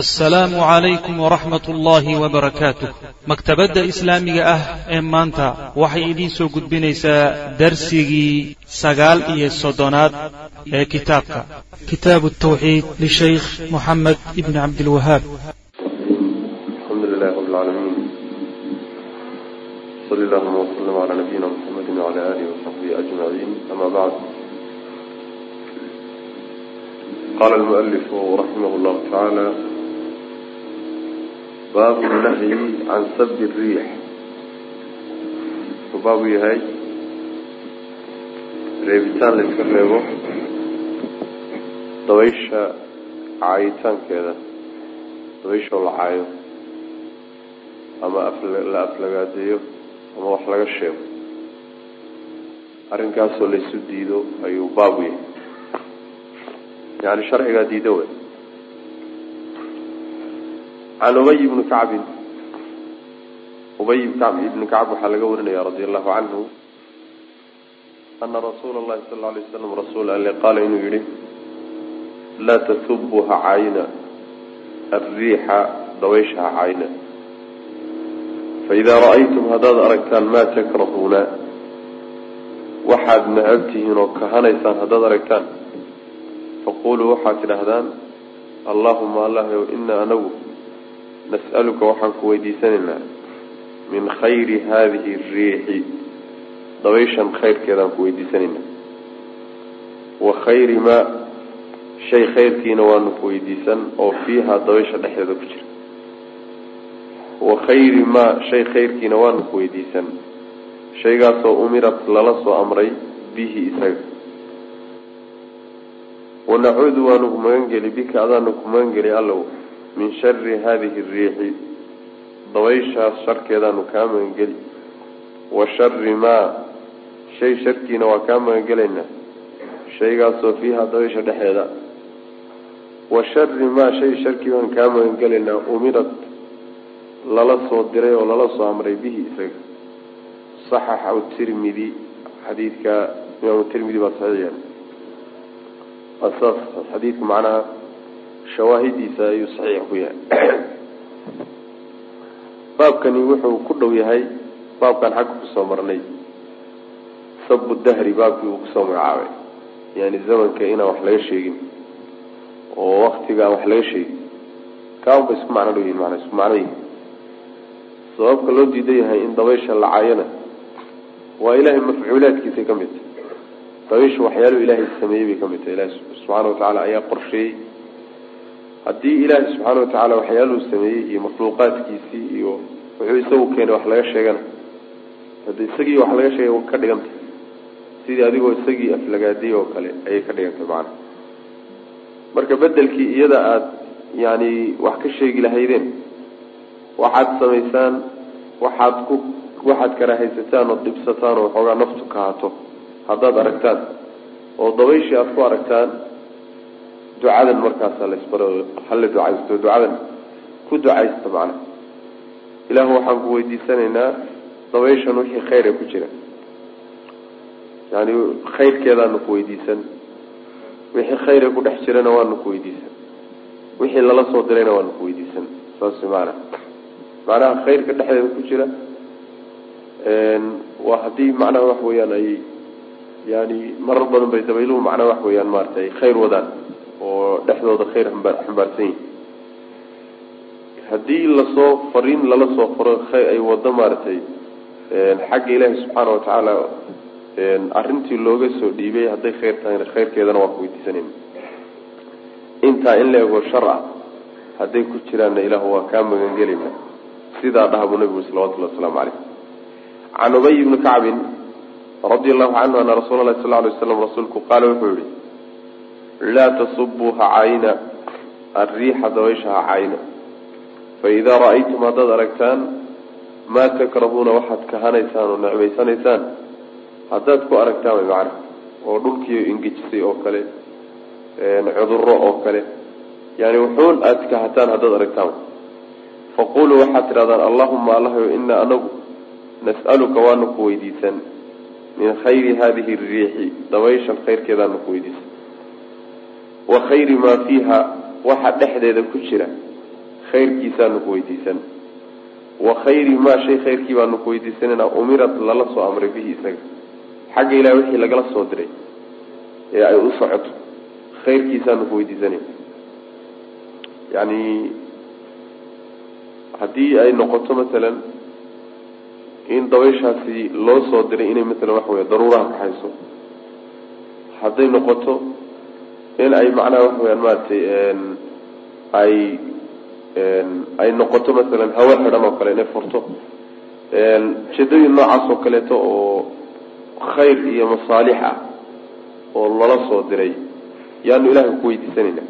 asalaamu calaykum waraxmat ullaahi wabarakaatuh maktabadda islaamiga ah ee maanta waxay idiin soo gudbinaysaa darsigii sagaal iyo soddonaad ee kitaabka. Kitaabu tawxiid lishaykh moxamed ibni cabdilwahaab qala almualifu raximah llahu tacaala baabu nahyi can sabi riix. Wuxuu baabu yahay reebitaan la iska reebo dabaysha caayitaankeeda dabaysha oo la caayo ama la aflagaadeeyo ama wax laga sheego. Arrinkaasoo laysu diido ayuu baabu yahay. Yani sharcigaa diida wey can ubay bni kacbin ubay ibni kacb waxaa laga warinaya radia allahu canhu ana rasuula allahi sal alay waslam rasuul alle qaala inuu yihi laa tasubu ha caayina alriixa dabaysha faidaa ra'aytum haddaad aragtaan maa takrahuuna waxaad necab tihiin oo kahanaysaan haddaad aragtaan faquluu waxaad tidhaahdaan allahuma allahyow ina anagu nas'aluka waxaan ku weydiisanaynaa min khayri haadihi riixi. Dabayshan khayrkeedaan ku weydiisanaynaa. Wa khayri maa shay khayrkiina waanu ku weydiisan oo fiiha dabaysha dhexdeeda ku jira. Wa khayri maa shay khayrkiina waanu ku weydiisan. Shaygaasoo umirat lala soo amray bihi isaga. Wanacuudu waanu ku magangeli bika adaanu ku magangeli allow min shari hadihi riixi dabayshaas sharkeedaanu kaa magangeli wa shari maa shay sharkiina waa kaa magangelaynaa shaygaasoo fiiha dabaysha dhexeeda. Wa shari maa shay sharkii baan kaa magangelaynaa umirad lala soo diray oo lala soo amray bihi isaga. Saxaxa tirmidi xadiidka imaamu tirmidi baa saxiix yahay macnaha shawaahidiisa ayuu saxiix ku yahay. Baabkani wuxuu ku dhow yahay baabkan xagga ku soo marnay. Sabu dahri baabkii uu ku soo magacaabay. Yani zamanka inaan wax laga sheegin. Oo waktiga aan wax laga sheegin. Kaanba isku macno dhow yihiin mana isku macno yihiin sababka loo diidan yahay in dabaysha la caayona waa ilahay mafcuulaadkiisay ka mid. Tahay dabaysha waxyaaluhu ilaahay sameeyey bay ka mid tahay. Ilahi subxaana watacaala ayaa qorsheeyey haddii ilaahi subxaana watacaala waxyaaluhu sameeyey iyo makhluuqaadkiisii iyo wuxuu isagu keenay wax laga sheegana hada isagii wax laga sheegay ka dhigantay sidii adigoo isagii aflagaadiyey oo kale ayay ka dhigantay macana marka bedelkii iyada aada yani wax ka sheegi lahaydeen waxaad samaysaan waxaad ku waxaad karahaysataan oo dhibsataan oo waxoogaa naftu kahato haddaad aragtaan oo dabayshii aada ku aragtaan ducadan markaasa lasbaro hala ducaysto ducadan? Ku ducaysta macana ilaahu waxaan ku weydiisanaynaa dabayshan wixii khayra ku jira. Yani khayrkeedaanu ku weydiisan. Wixii khayra ku dhex jirana waanu ku weydiisan. Wixii lala soo dirayna waanu ku weydiisan. Saas maana macnaha khayrka dhexdeeda ku jira waa haddii macnaha wax weeyaan ay yani marar badan bay dabayluhu macnaha wax weeyaan maaragtay khayr wadaan oo dhexdooda khayr xambaarsan yihiin haddii la soo fariin lala soo faro ay wado maaragtay xagga ilaahi subxaana watacaala arrintii looga soo dhiibay hadday khayr tahayna khayrkeedana waa ku intaa in la ego shar ah hadday ku jiraanna ilaahu waa kaa magangelayna sidaa dhaha buu nabigu salawatullhi wasalaamu caleyh can ubay ibni kacbin radia allahu canhu ana rasuula lahi sal ly waslam rasuulku qaala wuxuu yihi laa tasubuu ha caayina alriixa dabaysha ha caayina faidaa ra'aytum haddaad aragtaan maa takrahuuna waxaad kahanaysaan oo necmaysanaysaan? Haddaad ku aragtaan way macana oo dhulkii ingejisay oo kale cuduro oo kale. Yani wuxuun aada kahataan haddaad aragtaan. Faquluu waxaad tidhahdaan allahuma allahyo ina anagu nas'aluka waanu ku weydiisan. Min khayri hadihi riixi dabayshan khayrkeedaanu ku weydiisan wa khayri maa fiiha waxa dhexdeeda ku jira khayrkiisaanu ku weydiisan. Wa khayri maa shay khayrkii baanu ku weydiisanayna umirat lala soo amray bihi isaga. Xagga ilahi wixii lagala soo diray ee ay u socoto khayrkiisaanu ku weydiisanayna yani haddii ay noqoto masalan in dabayshaasi loo soo diray inay masalan waxa wey daruuraha kaxayso hadday noqoto in ay macnaha waxa weyaan maaragtay ay ay noqoto masalan hawo xidhan oo kale inay furto. Ujeedooyin noocaas oo kaleeto oo khayr iyo masaalix ah oo lala soo diray yaanu ilahay ku weydiisanayna.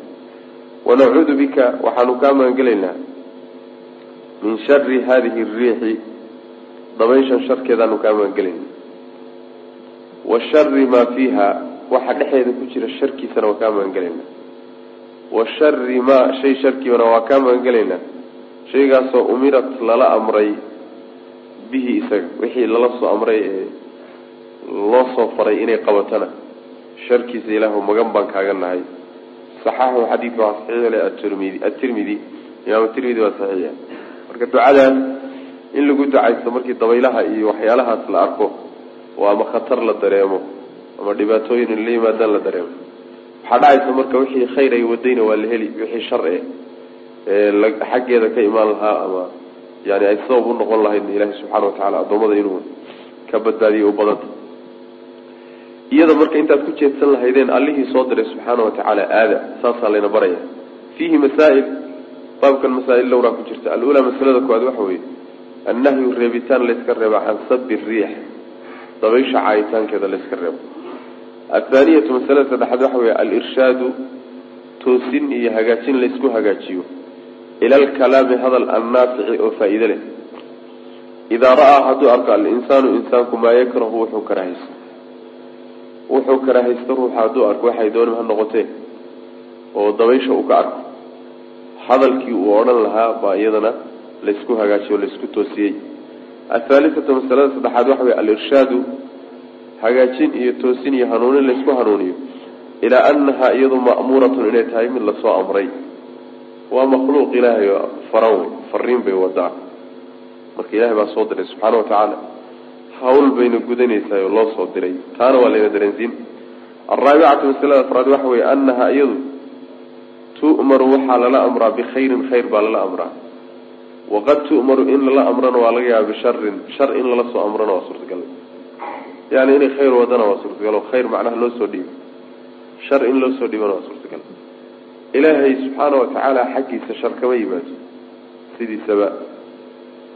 Wanacuudu bika waxaanu kaa magangelaynaa min shari hadihi ariixi dabayshan sharkeedaanu kaa magangelayna wa shari maa fiiha waxa dhexeeda ku jira sharkiisana waa kaa magangelaynaa wa shari maa shay sharkiibana waa kaa magangelaynaa shaygaasoo umirat lala amray bihi isaga wixii lala soo amray ee loo soo faray inay qabatana. Sharkiisa ilaahu magan baan kaaga nahay. Saxaxu xadiidka waa saxiix le atirmidi atirmidi imaam tirmidi waa saxiixa marka ducadaas in lagu ducaysto markii dabaylaha iyo waxyaalahaas la arko oo ama khatar la dareemo ama dhibaatooyin la yimaadaan la dareemo. Waxaa dhacaysa marka wixii khayr ay wadayna waa la heli wixii shar ee xaggeeda ka imaan lahaa ama yani ay sabab u noqon lahayd ilaahi subxaana watacaala addoommada inuu ka badbaadiyo u badanta iyada marka intaad ku jeedsan lahaydeen allihii soo diray subxaana watacaala aada saasaa layna baraya. Fiihi masaa'il baabkan masaa-il lowraa ku jirta. Alulaa masalada koowaad waxa weeye annahyu reebitaan layska reeba can sabi riix. Dabaysha caayitaankeeda layska reebo athaaniyatu masalada saddexaad waxa weeye alirshaadu toosin iyo hagaajin laysku hagaajiyo. Ila alkalaami hadal annaafici oo faa-iide leh. Idaa ra'aa hadduu arko alinsaanu insaanku maa yakrahu wuxuu karahaysto wuxuu karaahaysto ruuxa hadduu arko waxay doonib ha noqotee oo dabaysha uu ka arko. Hadalkii uu odhan lahaa baa iyadana laysku hagaajiyo o laysku toosiyey. Athaalisatu masalada saddexaad waxa wey alirshaadu hagaajin iyo toosin iyo hanuunin laysku hanuuniyo ilaa anahaa iyadu ma'muuratun inay tahay mid la soo amray. Waa makhluuq ilaahay faran wey fariin bay wadaa marka ilahay baa soo diray subxaana watacaala hawl bayna gudanaysaa oo loo soo diray. Taana waa layna dareensiin. Alraabicatu masalada afraad waxa weeye anaha iyadu tu'maru waxaa lala amraa bikhayrin khayr baa lala amraa. Waqad tu'maru in lala amrana waa laga yaaba bisharin shar in lala soo amrana waa suurtagal yani inay khayr wadana waa suurtagal oo khayr macnaha loo soo dhiibo shar in loo soo dhiibana waa suurtagal. Ilaahay subxaana watacaala xaggiisa shar kama yimaado sidiisaba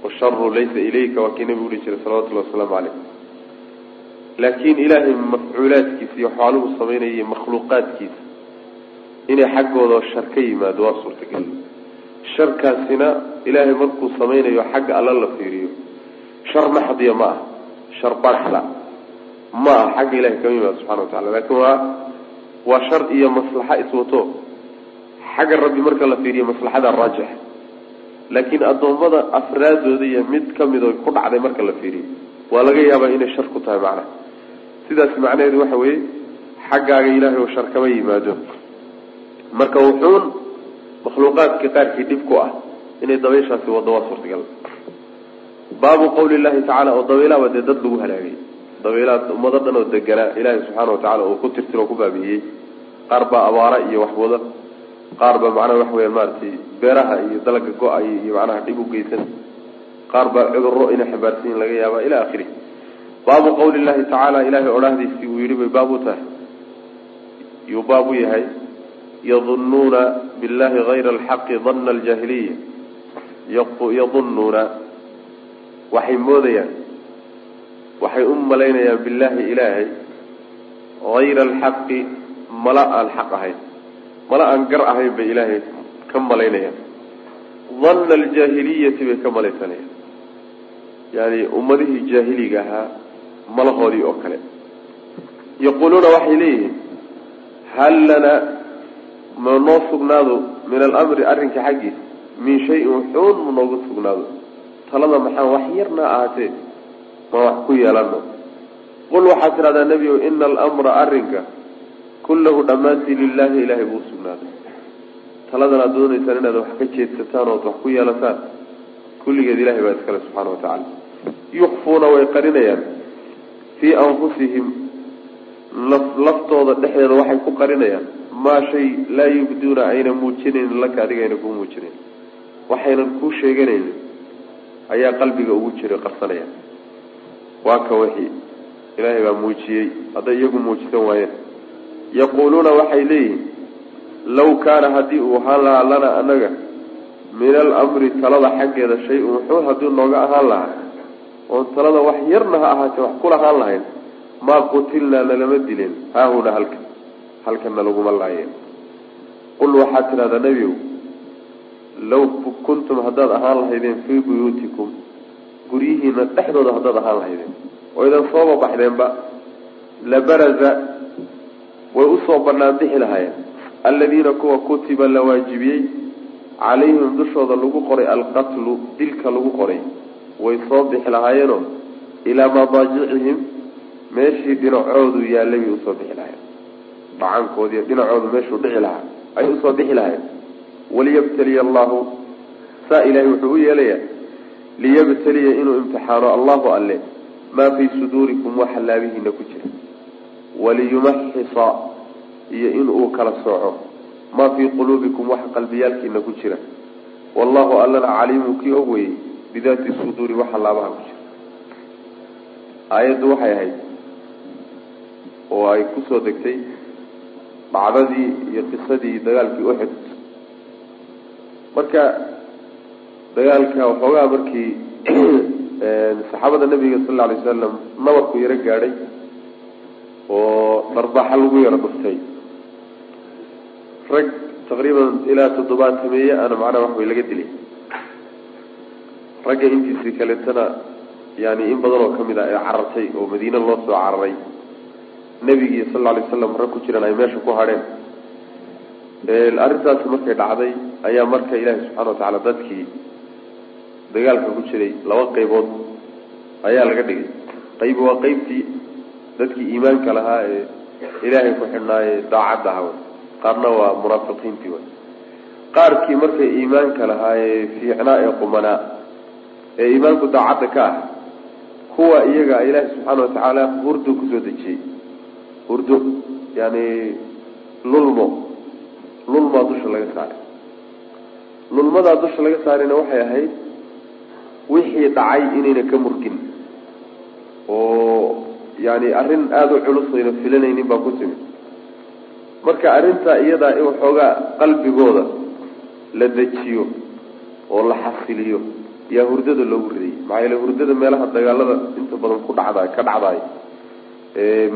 washaru laysa ilayka waa kii nabigu uhi jiray salawatullahi wasalaamu caleyh laakiin ilaahay mafcuulaadkiisa iyo waxaaluhu samaynayay makhluuqaadkiisa inay xaggooda shar ka yimaado waa suurtagal. Sharkaasina ilaahay markuu samaynayo xagga alla la fiiriyo. Shar maxdiya ma ah shar barxla ma ah xagga ilahay kama yimaado subxana wa tacala laakiin waa waa shar iyo maslaxa iswato xagga rabbi marka la fiiriyo maslaxada raajix. Laakiin addoommada afraadooda iyo mid ka mid oo ku dhacday marka la fiiriyo waa laga yaabaa inay shar ku tahay macnaha sidaas macnaheedu waxa weeye xaggaaga ilaahay oo shar kama yimaado. Marka wuxuun makhluuqaadka qaarkii dhib ku ah inay dabayshaasi waddo waa suurtagal. Baabu qawli llahi tacala oo dabaylaaba dee dad lagu halaagay dabaylaha ummado dhan oo deganaa ilaahay subxaana watacaala uu ku tirtiro o ku baabi'iyey qaar baa abaara iyo waxwada qaar baa macnaha waxa weya maaragtay beeraha iyo dalaga go'ay iyo macnaha dhib u geysan. Qaar baa cudurro inay xambaarsan yihiin laga yaaba ila akhiri baabu qawli llahi tacaala ilahay odhahdiisii uu yidhi bay baab u tahay. Yuu baab u yahay. Yadunnuuna billahi hayra alxaqi danna aljaahiliya yadunnuuna waxay moodayaan waxay u malaynayaan billahi ilaahay hayra alxaqi mala aan xaq ahayn. Mala aan gar ahayn bay ilaahay ka malaynayaan. Danna aljaahiliyati bay ka malaysanayaan. Yani ummadihii jaahiliga ahaa malahoodii oo kale. Yaquuluuna waxay leeyihiin hal lana ma noo sugnaado min alamri arrinka xaggiisa? Min shayin wuxuun ma noogu sugnaado. Talada maxaa wax yarnaa ahaatee ma wax ku yeelano qul waxaad tidhahdaa nebi o ina alamra arrinka kullahu dhammaantii lilahi ilahay buu sugnaaday. Taladan aad doonaysaan inaad wax ka jeedsataan ood wax ku yeelataan. Kulligeed ilahay baa iskale subxaana wa tacaala. Yukfuuna way qarinayaan. Fii anfusihim laftooda dhexdeeda waxay ku qarinayaan. Maa shay laa yubduuna ayna muujinaynin laka adiga ayna kuu muujinayn waxaynan kuu sheeganaynin ayaa qalbiga ugu jiray qarsanayaan waa ka wixii ilaahay baa muujiyey. Hadday iyagu muujisan waayeen. Yaquuluuna waxay leeyihiin law kaana haddii uu ahaan lahaa lana anaga min alamri talada xaggeeda shay-un wuxuu hadduu nooga ahaan lahaa oon talada wax yarna ha ahaatee wax kulahaan lahayn maa qutilnaa nalama dileen haahuna halkan halkanna laguma laayeen. Qul waxaad tidhahdaa nebiow law kuntum haddaad ahaan lahaydeen fii buyuutikum guryihiina dhexdooda haddaad ahaan lahaydeen. Oo idan sooba baxdeenba labaraza way u soo banaan bixi lahaayeen. Aladiina kuwa kutiba la waajibiyey calayhim dushooda lagu qoray alqatlu dilka lagu qoray way soo bixi lahaayeenoo ilaa madaajicihim meeshii dhinacoodu yaallay bay u soo bixi lahayen dhacankoodiiyo dhinacoodu meeshuu dhici lahaa ayay u soo bixi lahayen waliyabtaliya allahu saa ilahay wuxuu u yeelayaa liyabtaliya inuu imtixaano allahu alle maa fii suduurikum waxa laabihiina ku jira. Waliyumaxisa iyo inuu kala sooco maa fii quluubikum waxa qalbiyaalkiina ku jira. Wallahu allana caliimu kii og weyey bidaati suduuri waxa laabaha ku jira. Aayaddu waxay ahayd oo ay ku soo degtay dhacdadii iyo qisadii dagaalkii uxud marka dagaalka waxoogaa markii saxaabada nabiga sal alla alay wasalam nabarku yaro gaadhay oo dharbaaxa lagu yaro dhuftay rag taqriiban ilaa toddobaatameeye ana macnaha wax way laga dilay. Ragga intiisii kaleetana yani in badan oo ka mid ah ee carartay oo madiine loo soo cararay. Nebigii sal lla alay waslam rag ku jiran ay meesha ku hadheen arrintaasi markay dhacday ayaa marka ilaahi subxana watacaala dadkii dagaalka ku jiray laba qaybood ayaa laga dhigay. Qayb waa qeybtii dadkii iimaanka lahaa ee ilaahay ku xidhnaaye daacadda aha qaarna waa munaafiqiintii way. Qaarkii markay iimaanka lahaa ee fiicnaa ee qumanaa ee iimaanku daacadda ka ah kuwa iyaga ilaahi subxaana watacaala hurdo ku soo dejiyey. Hurdo yani lulmo. Lulmaa dusha laga saaray. Lulmadaa dusha laga saarayna waxay ahayd wixii dhacay inayna ka murgin. Oo yani arrin aada u culus ayna filanaynin baa ku timid marka arrintaa iyadaa in waxoogaa qalbigooda la dejiyo oo la xasiliyo yaa hurdada loogu ridayy maxaa yeele hurdada meelaha dagaalada inta badan ku dhacda ka dhacdaay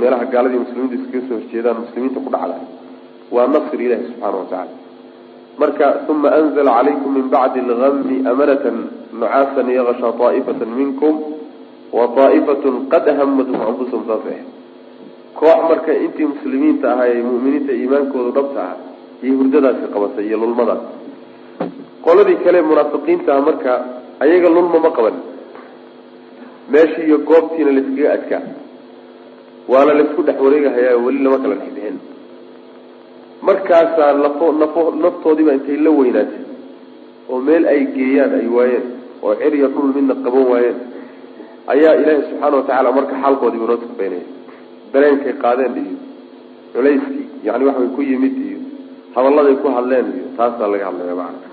meelaha gaaladii muslimiinta iskaga soo horjeedaan muslimiinta ku dhacdaay waa nasri ilahi subxaana watacaala marka uma anzla calaykum min bacdi algami amanatan nucaasan yaksha طaa'ifata minkum wa طaa'ifatun qad hamathum anfusahum saas koox marka intii muslimiinta ahaa ee mu'miniinta iimaankoodu dhabta ah iyo hurdadaasi qabatay iyo lulmadaas qoladii kale munaafiqiinta ah marka ayaga lulma ma qaban meeshii iyo goobtiina layskaga adkaa waana laysku dhex wareegahayaa weli lama kala dhex bixin markaasaa nafo nafo naftoodiiba intay la weynaatay oo meel ay geeyaan ay waayeen oo cer iyo dhul midna qaban waayeen ayaa ilaahi subxaana watacaala marka xaalkoodiiba noo tufaynaya dareenkay qaadeen iyo culayskii yani waxbay ku yimid iyo hadalladay ku hadleen iyo taasaa laga hadlaya macana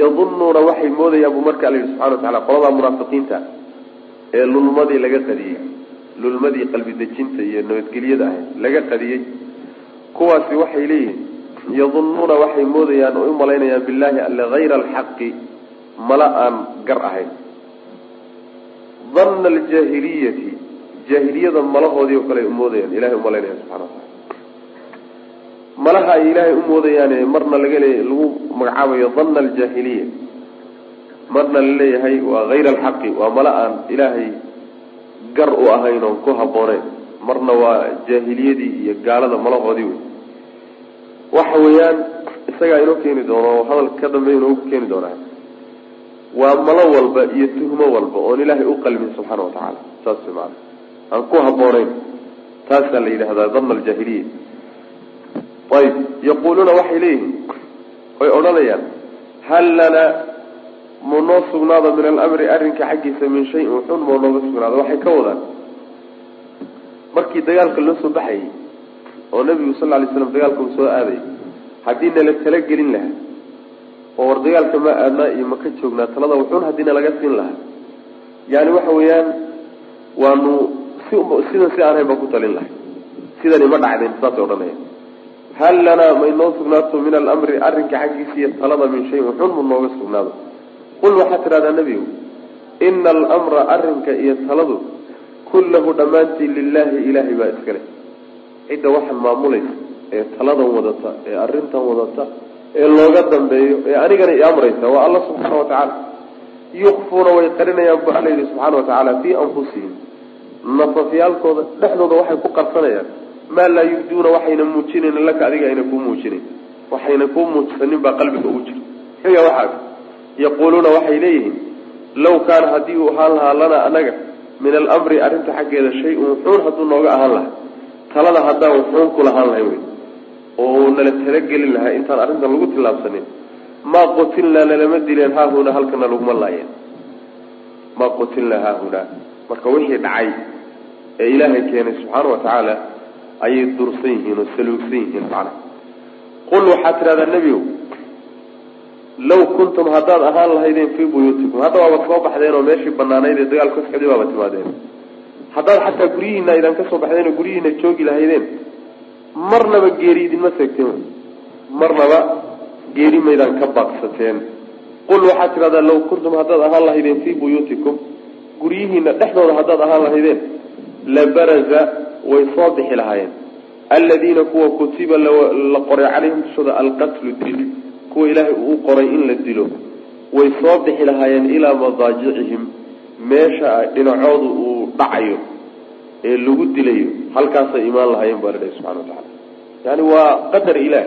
yadunuuna waxay moodayaan buu marka alla yihi subxana watacala qoladaa munaafiqiinta ee lulmadii laga qadiyey lulmadii qalbi dejinta iyo nabadgelyada ahayd laga qadiyey kuwaasi waxay leeyihiin yadunuuna waxay moodayaan oo u malaynayaan billahi alle hayra alxaqi mala aan gar ahayn. Danna aljaahiliyati jaahiliyada malahoodii oo kale ay umoodayaan ilahay u malaynaya subxana watacala malaha ay ilaahay u moodayaane marna laga lagu magacaabayo danna aljaahiliya. Marna la leeyahay waa hayra alxaqi waa mala aan ilaahay gar u ahayn oon ku habbooneyn marna waa jaahiliyadii iyo gaalada malahoodii wey waxa weeyaan isagaa inoo keeni doono hadal ka dambeeya inoogu keeni doonaa waa malo walba iyo tuhmo walba oon ilaahay u qalmin subxaana watacaala saas maana aan ku habbooneyn taasaa la yidhahdaa danna aljaahiliya ayib. Yaquuluuna waxay leeyihiin oy odhanayaan. Hal lanaa mu noo sugnaado min alamri arrinka xaggiisa min shayin wuxun moo nooga sugnaado? Waxay ka wadaan. Markii dagaalka loo soo baxayay oo nabigu sal alay slam dagaalka uu soo aaday haddii nala tala gelin lahaa oo war dagaalka ma aadnaa iyo maka joognaa talada wuxuun haddii nalaga siin lahaa. Yani waxa weeyaan waanu si sidan si aan hayn ku talin lahay sidani ma dhacdeen saasay odhanaya hal lanaa may noo sugnaato min alamri arrinka xaggiisa iyo talada min shayin wuxuun mu nooga sugnaado. Qul waxaad tidhahdaa nebigu ina alamra arrinka iyo taladu kullahu dhammaantii lilaahi ilaahay baa iskale cidda waxaan maamulaysa ee taladan wadata ee arrintan wadata ee looga dambeeyo ee anigana i amraysa waa alla subxaana wa tacaala. Yukfuuna way qarinayaan bu alla yidhi subxaana wa tacaala fii anfusihim. Nafafyaalkooda dhexdooda waxay ku qarsanayaan. Maa laa yubduuna waxayna muujinayn laka adiga ayna kuu muujinayn waxayna kuu muujisanin baa qalbiga ugu jira. Xiga waxaa yaquuluuna waxay leeyihiin law kaana haddii uu ahaan lahaa lanaa anaga min alamri arrinta xaggeeda shay-un wuxuun hadduu nooga ahaan lahaa. Talada haddaan wuxuun ku lahaan lahay wey oo nala talagelin lahaa intaan arrintan lagu tillaabsanin. Maa qutilnaa nalama dileen haahunaa halkana laguma laayeen. Maa qutilnaa haahunaa marka wixii dhacay ee ilaahay keenay subxaana wa tacaala ayay dursan yihiin oo saluugsan yihiin macnaha qul waxaad tidhahdaa nebigow law kuntum haddaad ahaan lahaydeen fii buyuutikum. Hadda waabad soo baxdeen oo meeshii banaanayd ee dagaalku ka socday baaba timaadeen. Haddaad xataa guryihiina aydan ka soo baxdeen oo guryihiina joogi lahaydeen marnaba geeri idinma seegteen. Marnaba geeri maydaan ka baaqsateen. Qul waxaad tidhahdaa law kuntum haddaad ahaan lahaydeen fii buyuutikum guryihiina dhexdooda haddaad ahaan lahaydeen labaraza way soo bixi lahaayeen. Aladiina kuwa kutiba la qoray calayhim dushooda alqatlu dil kuwa ilaahay uu qoray in la dilo way soo bixi lahaayeen ilaa madaajicihim. Meesha dhinacoodu uu dhacayo ee lagu dilayo halkaasay imaan lahaayeen baa ladhahay subxana wa tacala yani waa qadar ilaah.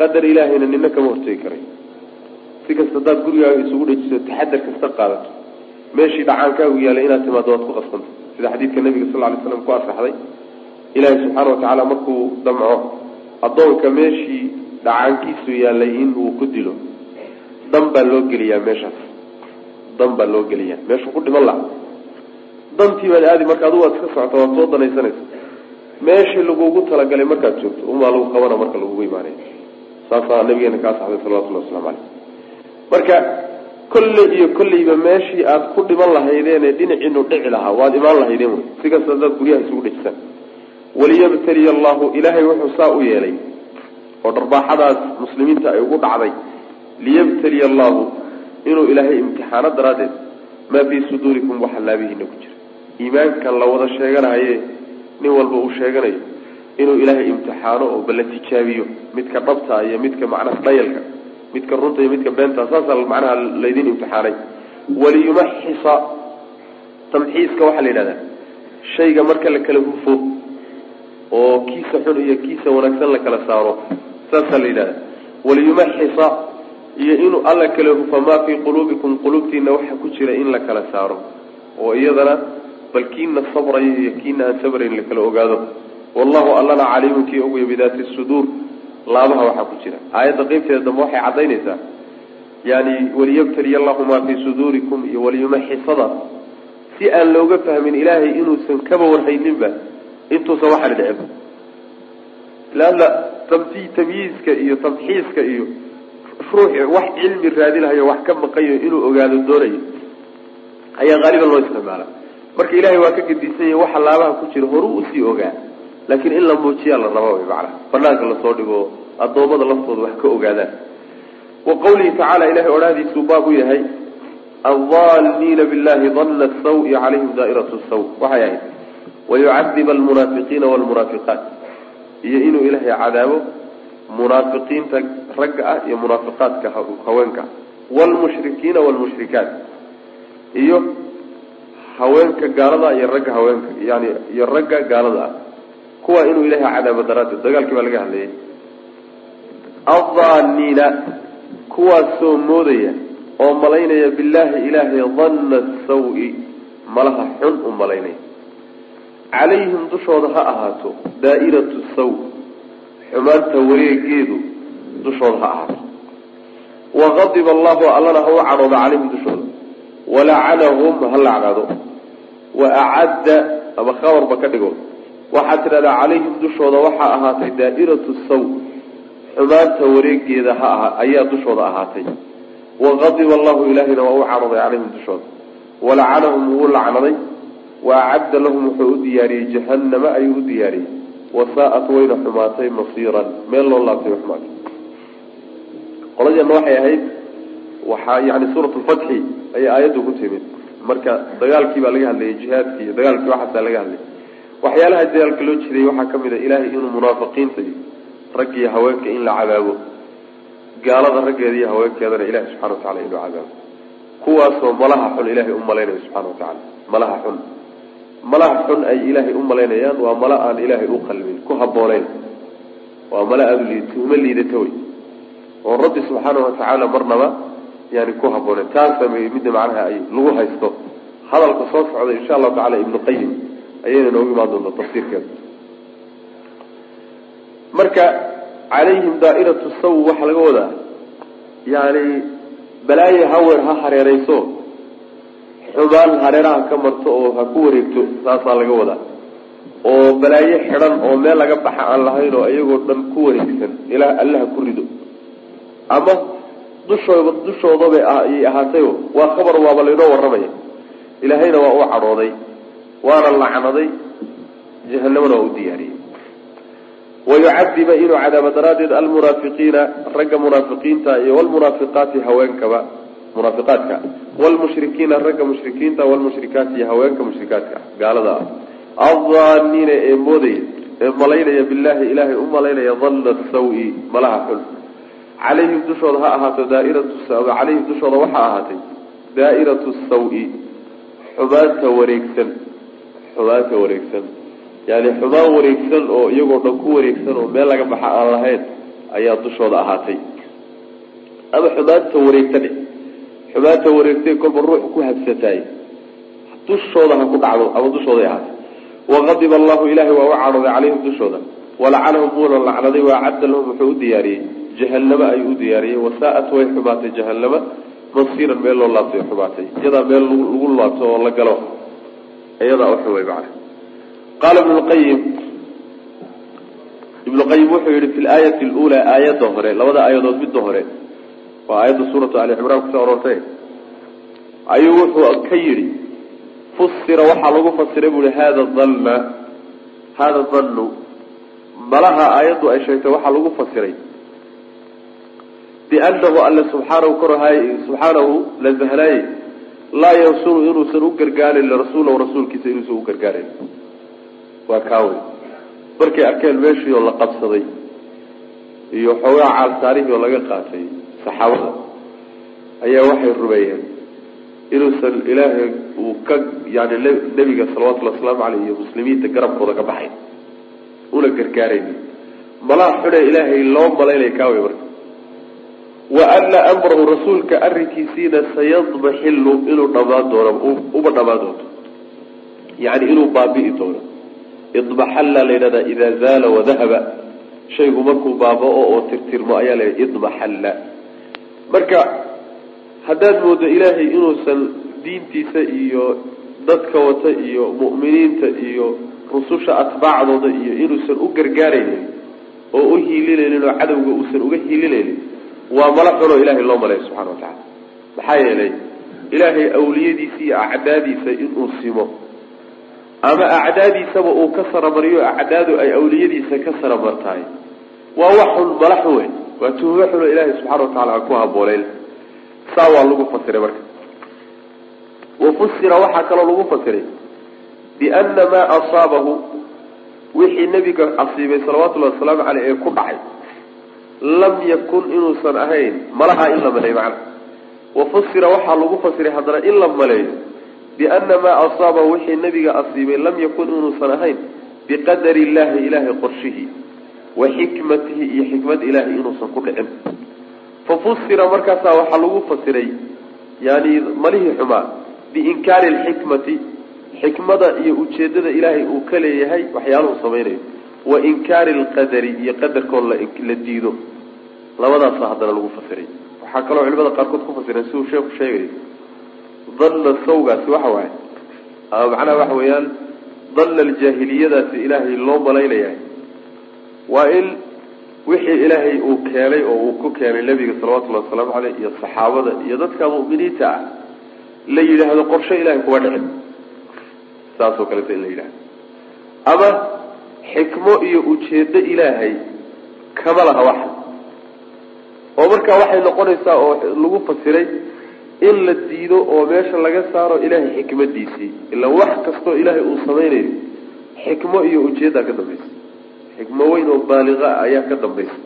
Qadar ilaahayna nina kama hortegi karay si kasta haddaad gurigaaga isugu dhejiso taxadar kasta qaadato. Meeshii dhacaankaagu yaalay inaad timaado waad ku qasbanta. Sida xadiidka nabiga sal lay slam ku asaxday ilaahay subxaana wa tacaala markuu damco addoonka meeshii dhacaankiisu yaalay in uu ku dilo dan baa loo geliyaa meeshaas. Dan baa loo geliyaa. Meeshuu ku dhiman laha dantii baad aadi marka adu waad iska socota waad soo danaysanaysa meeshii lagugu talagalay markaad joogto umaa lagu qabana marka lagugu imaanay. Saasaa nabigeena ka asaxday salawatullahi waslamu caleyh marka kolley iyo kolleyba meeshii aad ku dhiman lahaydeen ee dhinaciinu dhici lahaa waad imaan lahaydeen wy si kasta haddaad guryaha isugu dhejisaan waliyabtaliya allahu ilaahay wuxuu saa u yeelay oo dharbaaxadaas muslimiinta ay ugu dhacday. Liyabtaliya allahu inuu ilaahay imtixaano daraaddeed maa fii suduurikum waxa laabihiina ku jira iimaankan la wada sheeganahaye nin walba uu sheeganayo inuu ilaahay imtixaano oo balla tijaabiyo midka dhabta iyo midka macnaha dhayalka midka runta iyo midka beenta saasaa macnaha laydin imtixaanay. Waliyumaxisa tamxiiska waxaa la yidhahdaa shayga marka la kala hufo oo kiisa xun iyo kiisa wanaagsan la kala saaro saasaa la yidhahda waliyumaxisa iyo inuu alla kala hufa maa fii quluubikum? Quluubtiina waxa ku jira in la kala saaro oo iyadana bal kiina sabraya iyo kiina aan sabrayn la kala ogaado. Wallahu allana caliimun kii ogaya bidaati suduur. Laabaha waxaa ku jira. Aayadda qeybteeda dambe waxay caddaynaysaa. Yani waliyabtaliya allahu maa fii suduurikum iyo waliyumaxisada. Si aan looga fahmin ilaahay inuusan kaba warhayninba intuusan waxaan dhicin. Leanna tamti tamyiiska iyo tamxiiska iyo ruuxi wax cilmi raadinahayo wax ka maqayo inuu ogaado doonayo. Ayaa haaliban loo isticmaala marka ilahay waa ka gedisan yahay waxa laabaha ku jira horuu u sii ogaa. Laakiin in la muujiyaa la raba wy macana banaanka la soo dhigo addoommada laftooda wax ka ogaadaan. Wa qawlihi tacaala ilahay odhaahdiisuu baab u yahay aldaalniina billahi danna sawi calayhim daairatu saw waxay ahayd wayucadib almunaafiqiina walmunaafiqaat. Iyo inuu ilaahay cadaabo munaafiqiinta ragga ah iyo munaafiqaadka haweenka. Waalmushrikiina waalmushrikaat iyo haweenka gaalada iyo ragga haweenka yani iyo ragga gaalada ah. Kuwa inuu ilaahay cadaabo daraaddeed dagaalkii baa laga hadlayay. Addaaniina kuwaasoo moodaya oo malaynaya billaahi ilaahay danna sawi malaha xun u malaynaya. Calayhim dushooda ha ahaato daa'iratu saw xumaanta wareegeedu dushooda ha ahaato. Waqadiba allahu allana ha u calayhim dushooda walacanahum ha lacnado wa acadda ama khabarba ka dhigo. Waxaad tidhahdaa calayhim dushooda waxaa ahaatay daa'iratu saw xumaanta wareegeeda ha aha ayaa dushooda ahaatay. Waqadiba allahu ilaahayna waa u cadhooday calayhim dushooda. Walacanahum wuu lacnaday. Wa acadda lahum wuxuu u diyaariyey jahannama ayuu u diyaariyey. Wasaa-at wayna xumaatay masiiran meel loo laabtay xumaatay. Qoladeena waxay ahayd waxaa yani suurat lfatxi ayay aayaddu ku timid. Marka dagaalkii baa laga hadlayay jihaadki iyo dagaalkii waxaasaa laga hadlayay. Waxyaalaha dagaalka loo jiray waxaa ka mid a ilaahay inuu munaafiqiinta rag iyo haweenka in la cadaabo gaalada raggeeda iyo haweenkeedana ilahi subxana watacala inuu cadaabo kuwaasoo malaha xun ilaahay u malaynayo subxana watacala malaha xun. Malaha xun ay ilaahay u malaynayaan waa mala aan ilaahay u qalmin ku habooneyn waa mala aada tuhmo liidata wey oo rabbi subxaana watacaala marnaba yani ku habooneyn taasa midda macnaha ay lagu haysto. Hadalka soo socda insha allahu tacala ibnu qayim ayayna noogu imaan doonta tafsiirkeeda. Marka calayhim daairatu saw waxaa laga wadaa yani balaayo hawer ha hareereyso xumaan hareeraha ka marto oo ha ku wareegto saasaa laga wadaa oo balaayo xidhan oo meel laga baxa aan lahayn oo iyagoo dhan ku wareegsan ilaa allaha ku rido. Ama dushooda dushoodabay ayay ahaatayo waa khabar waaba laynoo warramaya ilaahayna waa u cadhooday waana lacnaday jahanamana waa u diyaariyey. Wayucadiba inuu cadaabo daraaddeed almunaafiqiina ragga munaafiqiinta iyo walmunaafiqaati haweenkaba munaafiqaadka. Wlmushrikiina ragga mushrikiinta wlmushrikaati iyo haweenka mushrikaadka. Gaalada. Ah addaaniina ee moodaya ee malaynaya billahi ilaahay u malaynaya danna sawi malaha xun calayhim dushooda ha ahaato daairatu calayhim dushooda waxaa ahaatay daa'iratu sawi xumaanta wareegsan xumaanta wareegsan. Yani xumaan wareegsan oo iyagoo dhan ku wareegsan oo meel laga baxa aan lahayn ayaa dushooda ahaatay. Ama xumaanta wareegsan xumaanta wareegtay kolba ruux ku habsataay dushooda ha ku dhacdo ama dushooday ahaatay. Waqadiba allahu ilahay waa u cadhooday calayhim dushooda. Walacanahum wuuna lacnaday waacadda lahum wuxuu u diyaariyey jahanamo ayuu u diyaariyey. Wasaa-at way xumaatay jahanama masiiran meel loo laabtay xumaatay. Iyadaa meel lagu laabto oo la galo. Iyadaa way macana qaala ibnu lqayim ibnu qayim wuxuu yihi fi laayati lula aayadda hore labada aayadood midda hore waa aayadda suuratu ali cimraan ku soo aroortay. Ayuu wuxuu ka yidhi fusira waxaa lagu fasiray bu ihi hada danna hada dannu malaha aayaddu ay sheegtay waxaa lagu fasiray biannahu alle subxaanahu korhay subxaanahu la zahlaaye laa yansuru inuusan u gargaarin lirasuulahu rasuulkiisa inuusan u gargaarin waa kaawey markay arkeen meeshii oo la qabsaday iyo xoogaa caalsaarihii oo laga qaatay saxaabada ayaa waxay rumeeyeen inuusan ilaahay uu ka yani nebiga salawatullhi wasalaamu caleyh iyo muslimiinta garabkooda ka baxay una gargaarayni malaha xune ilaahay loo malaynaya kaawey marka wa ana amrahu rasuulka arrinkiisiina sayadmaxilu inuu dhamaan doono uba dhamaan doonto yani inuu baabi'i doono. Idmaxalla la yidhahdaa idaa zaala wadahaba shaygu markuu baaba-o oo tirtirmo ayaa la idmaxalla marka haddaad moodo ilaahay inuusan diintiisa iyo dadka wata iyo mu'miniinta iyo rususha atbaacdooda iyo inuusan u gargaaraynin oo u hiilinaynin oo cadowga uusan uga hiilinaynin waa mala xunoo ilahay loo malaya subxana wa tacala maxaa yeelay ilaahay awliyadiisa iyo acdaadiisa inuu simo. Ama acdaadiisaba uu ka saramariyo acdaadu ay awliyadiisa ka saramartahay. Waa wax xun mala xun weyn. Waa tuhmo xunoo ilaahay subxana wa tacala aan ku habooleyn saa waa lagu fasiray marka. Wafusira waxaa kaloo lagu fasiray biana maa asaabahu wixii nebiga asiibay salawatullahi wasalaamu caleyh ee ku dhacay lam yakun inuusan ahayn. Malaha in la maleeyo macna. Wafusira waxaa lagu fasiray haddana in la maleeyo. Biana maa asaabahu wixii nebiga asiibay lam yakun inuusan ahayn biqadari illahi ilaahay qorshihii wa xikmatihi iyo xikmad ilaahay inuusan ku dhicin. Fafusira markaasaa waxaa lagu fasiray yani malihii xumaa biinkaari alxikmati xikmada iyo ujeedada ilaahay uu ka leeyahay waxyaaluhu samaynayo. Wa inkaari alqadari iyo qadarkoon la diido labadaasa haddana lagu fasiray. Waxaa kaloo culimada qaarkood ku fasireen siduu sheeku sheegay dalla sawgaasi waxa waaye ama macnaha waxa weeyaan dalla aljaahiliyadaasi ilaahay loo malaynayahay waa in wixii ilaahay uu keenay oo uu ku keenay nebiga salawatullahi wasalaamu caleyh iyo saxaabada iyo dadka mu'miniinta ah la yidhaahdo qorshe ilahay kuma dhicin. Saasoo kaleeto in la yidhahdo ama xikmo iyo ujeeddo ilaahay kama laha waxa oo markaa waxay noqonaysaa oo lagu fasiray in la diido oo meesha laga saaro ilaahay xikmadiisii ila wax kastoo ilaahay uu samaynayo xikmo iyo ujeeddaa ka dambaysa. Xikmo weyn oo baaliqa ayaa ka dambaysa.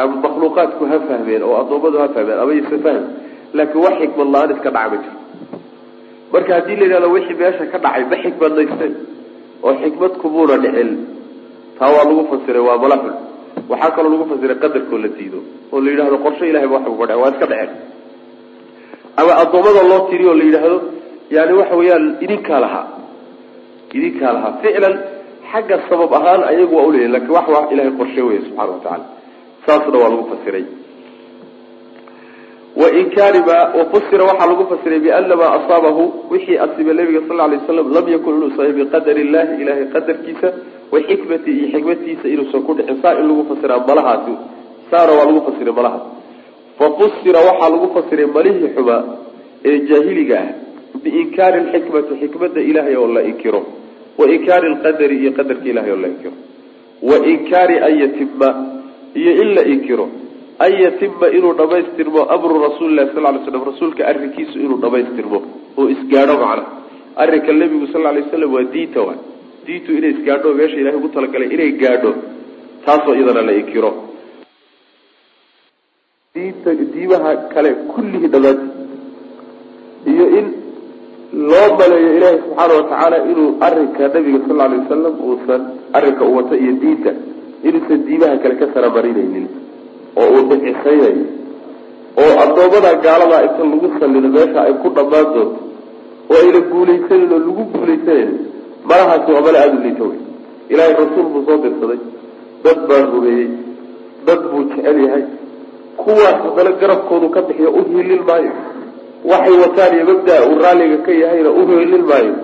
Ama makhluuqaadku ha fahmeen oo addoommadu ha fahmeen ama yse fahm laakiin wax xikmad la'aan iska dhaca ma jiro marka haddii la yidhahdo wixii meesha ka dhacay ma xikmadnaysteen oo xikmad kumuuna dhicin taa waa lagu fasiray waa malaxul waxaa kaloo lagu fasiray qadarkoo la diido oo la yidhahdo qorshe ilahay ba wax uga dhacen waa iska dhaceen. Ama addoommada loo tiriyo oo la yidhaahdo yani waxa weeyaan idinkaa lahaa. Idinkaa lahaa. Ficlan xagga sabab ahaan ayagu waa uleeyahin laakiin wax wa ilahay qorshe weya subxana wa tacala saasna waa lagu fasiray. Wainkaariba wafusira waxaa lagu fasiray bianamaa asaabahu wixii asiba nabiga sal lay waslam lam yakun inuu sahay biqadar illahi ilahay qadarkiisa wa xikmati iyo xikmatiisa inuusan ku dhicin saa in lagu fasiraa malahaasi saana waa lagu fasiray malahaas fafusira waxaa lagu fasiray malihii xumaa ee jaahiliga ah biinkaari lxikmati xikmada ilahay oo la inkiro wa inkaari lqadari iyo qadarka ilahay oo la inkiro. Wa inkaari an yatima iyo in la inkiro. An yatima inuu dhamaystirmo amru rasuulilahi sal lay slam rasuulka arrinkiisu inuu dhamaystirmo oo isgaadho macna. Arrinka nebigu sal lay waslam waa diinta wa diintu inay isgaadho meesha ilahay ugu talagalay inay gaadho taasoo iyadana la inkiro diinta diimaha kale kullihii dhammaanti iyo in loo maleeyo ilaahay subxaana watacaala inuu arrinka nabiga sal lay wasalam uusan arrinka u wata iyo diinta inuusan diimaha kale ka saramarinaynin oo uu bixisaynayo oo addoommada gaaladaa inta lagu sallido meesha ay ku dhammaan doonto oo ayna guulaysanin oo lagu guulaysanayn malahaasi waa mala aada u liita wey ilaahay rasuul buu soo dirsaday. Dad baa rumeeyey. Dad buu jecel yahay. Kuwaas haddana garabkoodu ka bixiyo u hiilin maayo. Waxay wataan iyo mabdaa uu raalliga ka yahayna u hiilin maayo.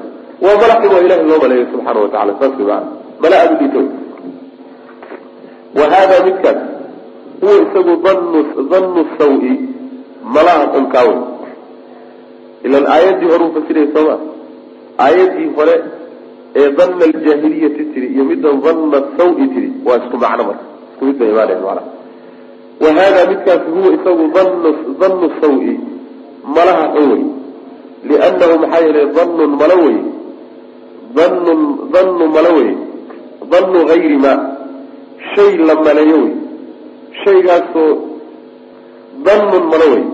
Waa mala xum oo ilahay loo maleeyo subxaana wa tacala saas wey maana mala aada liita wey wa hada midkaas huwa isagu danu dhannu sawi malaha xunkaawe ilan aayaddii hore uu fasiraya sooma aayaddii hore ee dhanna aljaahiliyati tiri iyo middan dhanna sawi tiri. Waa isku macno marka. Isku mid bay imaaneen macnaha wa hada midkaasi huwa isagu danu dhannu sawi malaha xun wey liannahu maxaa yeelay dhannun malo wey dhannun dhannu malo wey dhannu hayri ma. Shay la maleeyo wey shaygaasoo dannun malo wey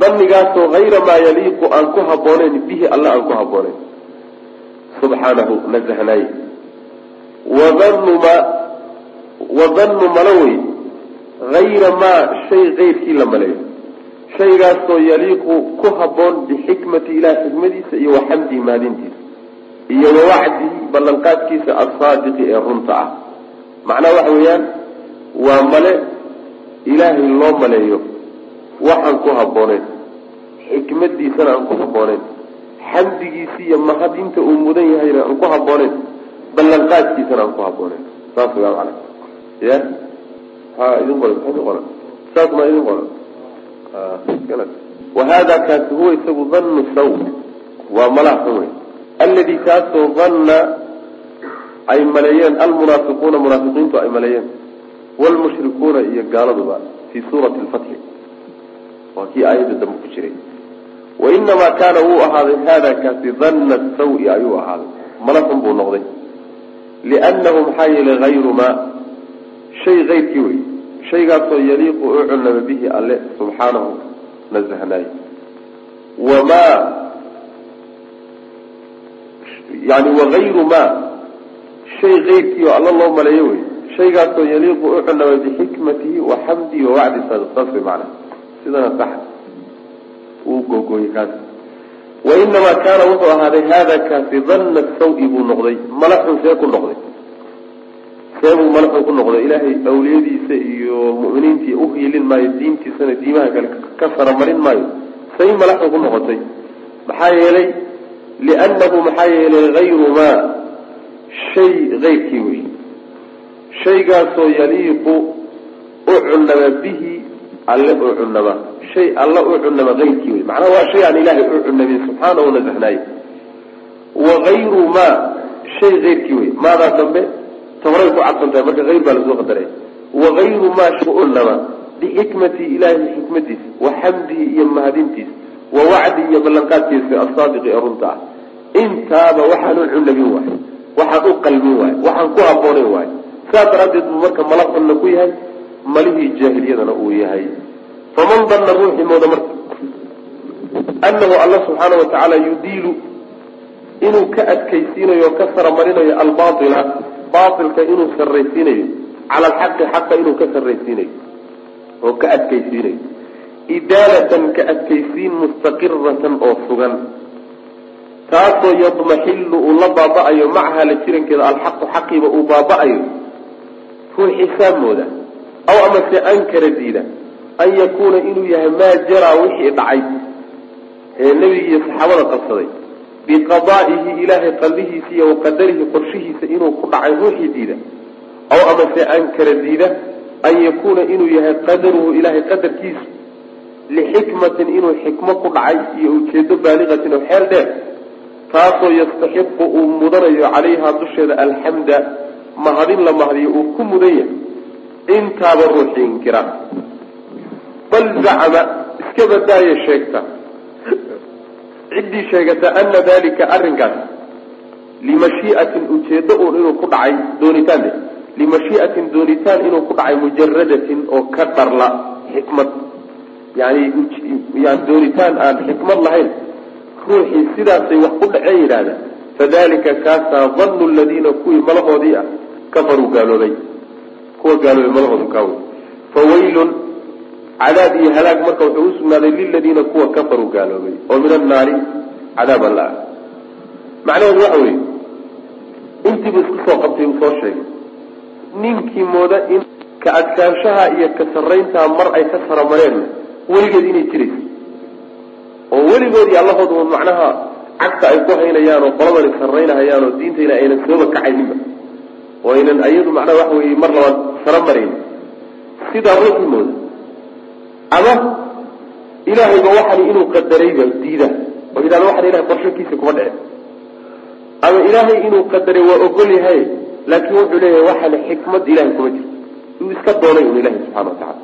dannigaasoo hayra maa yaliiqu aan ku habbooneyn bihi alla aan ku habbooneyn subxaanahu nasahnaaye wadannu ma wadannu malo wey hayra maa shay kayrkii la maleeyo shaygaasoo yaliiqu ku habboon bixikmati ilaah xikmadiisa iyo waxamdihi mahadintiisa iyo wawacdihi ballanqaadkiisa alsaadiqi ee runta ah. Macnaha waxa weeyaan waa male ilaahay loo maleeyo waxaan ku habbooneyn xikmadiisana aan ku habbooneyn xamdigiisi iyo mahadinta uu mudan yahayna aan ku habbooneyn ballanqaadkiisana aan ku habbooneyn saas waa macana ya? Ha idin qoran idin qoran. Saas ma idin qoran. Wa hada kaasi huwa isagu dhannu saw. Waa malaha xun wey aladi kaasoo danna ay maleeyeen almunaafiquuna munaafiqiintu ay maleeyeen wlmushrikuuna iyo gaaladuba fii suurati lfatxi waa kii aayadda dambe ku jiray wainamaa kaana wuu ahaaday hada kaasi dhanna sawi ayuu ahaaday mala xun buu noqday liannahu maxaa yeelay hayru maa shay kayrkii wey shaygaasoo yaliiqu u cunama bihi alle subxaanahu nasahnaaye wamaa yani wagayru maa shay kayrkii oo alla loo maleeyo wey shaygaasoo yaliiqu u cunama bixikmatihi wa xamdihi wa wacdi saas way macana sidana sax uu googooyey kaas. Wainamaa kaana wuxuu ahaaday hada kaasi dhanna sawi buu noqday mala xun see ku noqday. Seebuu madaxuu ku noqdo ilaahay awliyadiisa iyo mu'miniintii uhiilin maayo diintiisana diimaha kale ka saramarin maayo say madaxuu ku noqotay. Maxaa yeelay? Liannahu maxaa yeelay hayru maa shay keyrkii wey shaygaasoo yaliiqu u cunama bihi alle u cunama shay alla u cunama keyrkii wey macnaha waa shay aan ilaahay u cunamin subxaana u nasaxnaaye wa hayru maa shay keyrkii wey maadaa dambe tahoray ku cadsan tahay marka hayr baa la soo qadaray. Wa hayru maa cunama bixikmati ilaahi xikmadiisa wa xamdihi iyo mahadintiisa wa wacdi iyo ballanqaadkiisa asaadiqi runta. Ah intaaba waxaan u cunamin waayo waxaan u qalmin waayo waxaan ku habboonayn waayo saas daraaddeed buu marka mala ku yahay malihii jaahiliyadana uu yahay. Faman danna ruuxii mooda marka. Annahu alla subxaana wa tacaala yudiilu inuu ka adkaysiinayo o ka saramarinayo albaila baailka inuu sarraysiinayo cala alxaqi xaqa inuu ka sarraysiinayo oo ka adkaysiinayo. Idaalatan ka adkaysiin mustaqiratan oo sugan. Taasoo yadmaxilu uu la baaba-ayo macaha la jirankeeda alxaqu xaqiiba uu baaba-ayo. Ruuxii saamooda aw amase ankara diida. An yakuuna inuu yahay maa jaraa wixii dhacay. Ee nebigi iyo saxaabada qabsaday. Biqadaa'ihi ilaahay qallihiisa iyo waqadarihi qorshihiisa inuu ku dhacay ruuxii diida. Aw amase ankara diida. An yakuuna inuu yahay qadaruhu ilaahay qadarkiisu lixikmatin inuu xikmo ku dhacay iyo ujeedo baaliqatin oo xeel dheer. Taasoo yastaxiqu uu mudanayo calayhaa dusheeda alxamda. Mahadin la mahadiyo uu ku mudan yahay intaaba ruuxii inkira bal zacama iska badaaye sheegta. Ciddii sheegata ana dalika arrinkaas. Limashii'atin ujeedo uun inuu ku dhacay doonitaan de limashii'atin doonitaan inuu ku dhacay mujaradatin oo ka dharla xikmad. Yani yani doonitaan aan xikmad lahayn. Ruuxii sidaasay wax ku dhaceen yidhaahda. Fadalika kaasaa danu ladiina kuwii malahoodii ah kafaruu gaaloobay kuwa gaaloobay malahoodu kaawy fawaylun cadaab iyo halaag marka wuxuu usugnaaday liladiina kuwa kafaruu gaaloobay oo min annaari cadaab alla ah. Macnaheedu waxa weeye intiibu isku soo qabtay uu soo sheegay. Ninkii mooda in ka adkaanshaha iyo ka sarrayntaa mar ay ka saramareen weligeed inay jirayso oo weligoodii allahoodu un macnaha cagta ay ku haynayaan oo qoladani sarraynahayaan oo diintayna aynan sooba kacayninba oo ayadu macnaha waxa weeye mar labaad sara marayn sidaa ruuxii mooda ama ilaahayba waxani inuu qadarayba diida oo yidhahda waxan ilahay qorshakiisa kuma dhicin. Ama ilaahay inuu qadaray waa ogol yahay laakiin wuxuu leeyahay waxana xikmad ilahay kuma jirto. Uu iska doonay un ilahay subxana watacala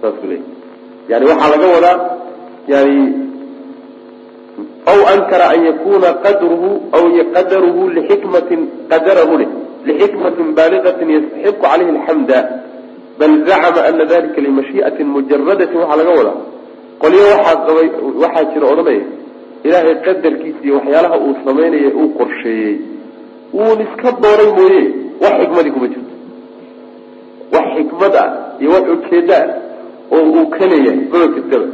saasuu leeyahy yani waxaa laga wadaa yani aw ankara an yakuna qadruhu aw qadaruhu lixikmatin qadarahu leh lxikmatin baaligatin yastaxiqu calayhi alxamda bal zacama ana dalika limashii'atin mujaradatin waxaa laga wadaa qolyo waxaa qabay waxaa jira odhanaya ilaahay qadarkiisa iyo waxyaalaha uu samaynaya uu qorsheeyey wuun iska dooray mooye wax xikmadii kuma jirto wax xikmad ah iyo wax ujeeda ah oo uu ka leeyahay maba jirtaba